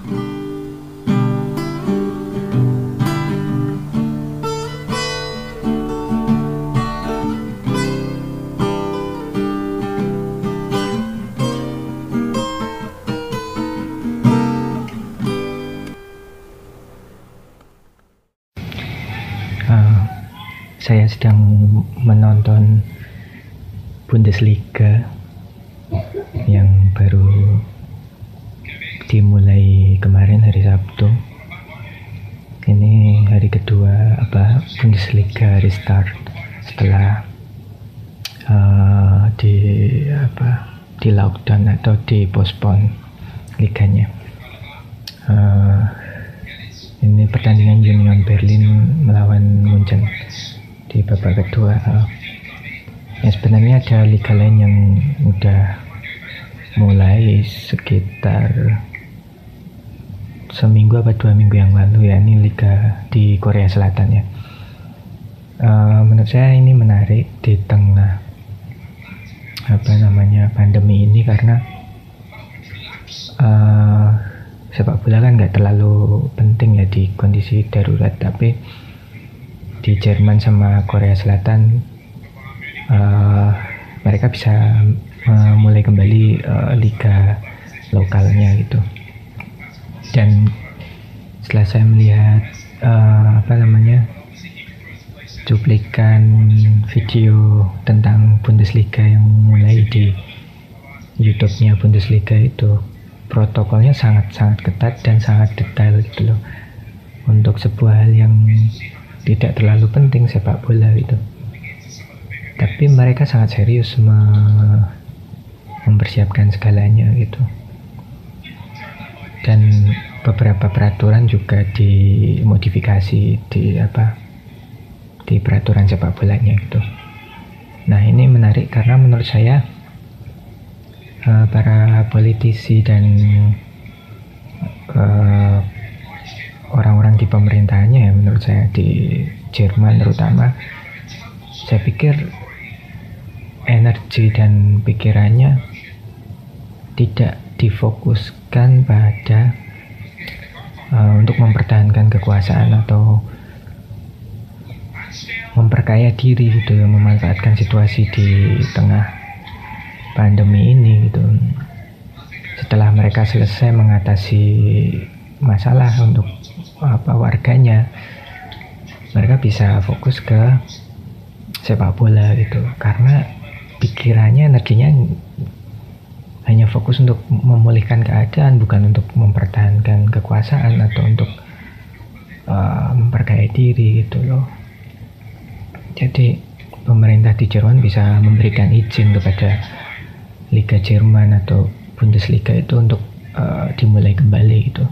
Uh, saya sedang menonton Bundesliga yang baru dimulai kemarin hari Sabtu. Ini hari kedua apa Bundesliga restart setelah uh, di apa di lockdown atau di postpone liganya. Uh, ini pertandingan Union Berlin melawan Munchen di babak kedua uh, ya sebenarnya ada liga lain yang udah mulai sekitar seminggu apa dua minggu yang lalu ya ini liga di Korea Selatan ya. Uh, menurut saya ini menarik di tengah apa namanya pandemi ini karena uh, sepak bola kan nggak terlalu penting ya di kondisi darurat. Tapi di Jerman sama Korea Selatan uh, mereka bisa uh, mulai kembali uh, liga lokalnya gitu dan setelah saya melihat uh, apa namanya cuplikan video tentang Bundesliga yang mulai di YouTube-nya Bundesliga itu protokolnya sangat-sangat ketat dan sangat detail gitu loh. Untuk sebuah hal yang tidak terlalu penting sepak bola gitu. Tapi mereka sangat serius me mempersiapkan segalanya gitu. Dan beberapa peraturan juga dimodifikasi di apa di peraturan sepak bolanya gitu. Nah ini menarik karena menurut saya uh, para politisi dan uh, orang-orang di pemerintahannya ya menurut saya di Jerman terutama saya pikir energi dan pikirannya tidak difokuskan pada uh, untuk mempertahankan kekuasaan atau memperkaya diri gitu memanfaatkan situasi di tengah pandemi ini gitu. Setelah mereka selesai mengatasi masalah untuk apa warganya mereka bisa fokus ke sepak bola gitu. Karena pikirannya energinya hanya fokus untuk memulihkan keadaan bukan untuk mempertahankan kekuasaan atau untuk uh, memperkaya diri gitu loh jadi pemerintah di Jerman bisa memberikan izin kepada Liga Jerman atau Bundesliga itu untuk uh, dimulai kembali gitu.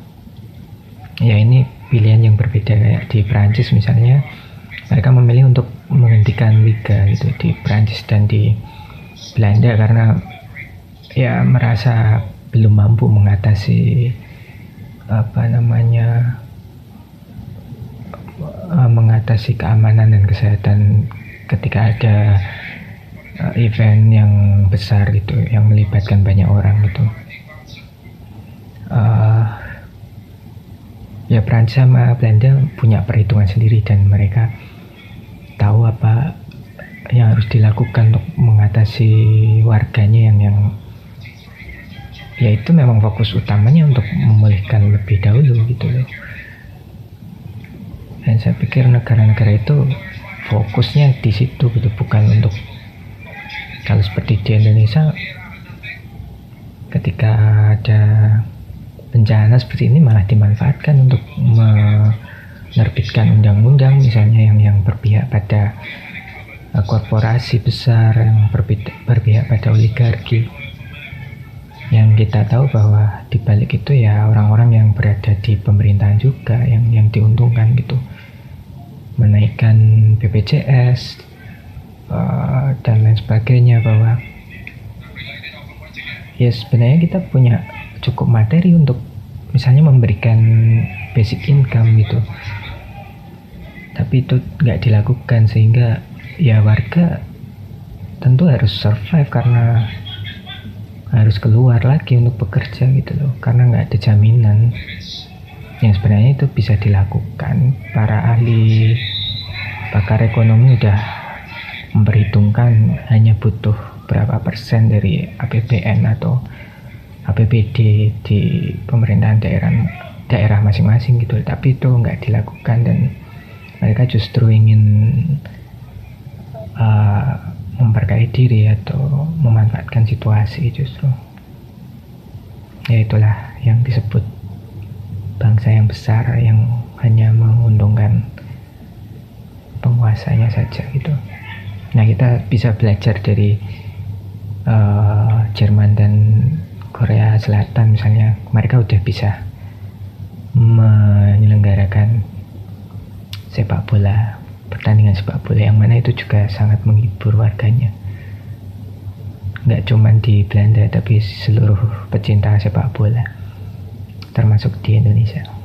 Ya ini pilihan yang berbeda kayak di Prancis misalnya mereka memilih untuk menghentikan liga gitu di Prancis dan di Belanda karena ya merasa belum mampu mengatasi apa namanya uh, mengatasi keamanan dan kesehatan ketika ada uh, event yang besar gitu yang melibatkan banyak orang gitu. Uh, ya Prancis sama Belanda punya perhitungan sendiri dan mereka tahu apa yang harus dilakukan untuk mengatasi warganya yang yang ya itu memang fokus utamanya untuk memulihkan lebih dahulu gitu loh. Dan saya pikir negara-negara itu fokusnya di situ gitu bukan untuk kalau seperti di Indonesia ketika ada bencana seperti ini malah dimanfaatkan untuk menerbitkan undang-undang misalnya yang yang berpihak pada uh, korporasi besar yang berpihak pada oligarki yang kita tahu bahwa di balik itu ya orang-orang yang berada di pemerintahan juga yang yang diuntungkan gitu. Menaikkan BPJS uh, dan lain sebagainya bahwa ya sebenarnya kita punya cukup materi untuk misalnya memberikan basic income gitu. Tapi itu nggak dilakukan sehingga ya warga tentu harus survive karena harus keluar lagi untuk bekerja gitu loh. Karena nggak ada jaminan. Yang sebenarnya itu bisa dilakukan. Para ahli pakar ekonomi udah memperhitungkan hanya butuh berapa persen dari APBN atau APBD di pemerintahan daerah daerah masing-masing gitu tapi itu nggak dilakukan dan mereka justru ingin uh, memperkaya diri atau memanfaatkan situasi justru. Ya itulah yang disebut bangsa yang besar yang hanya menguntungkan penguasanya saja gitu. Nah kita bisa belajar dari uh, Jerman dan Korea Selatan misalnya. Mereka udah bisa menyelenggarakan sepak bola pertandingan sepak bola yang mana itu juga sangat menghibur warganya. Nggak cuma di Belanda tapi seluruh pecinta sepak bola termasuk di Indonesia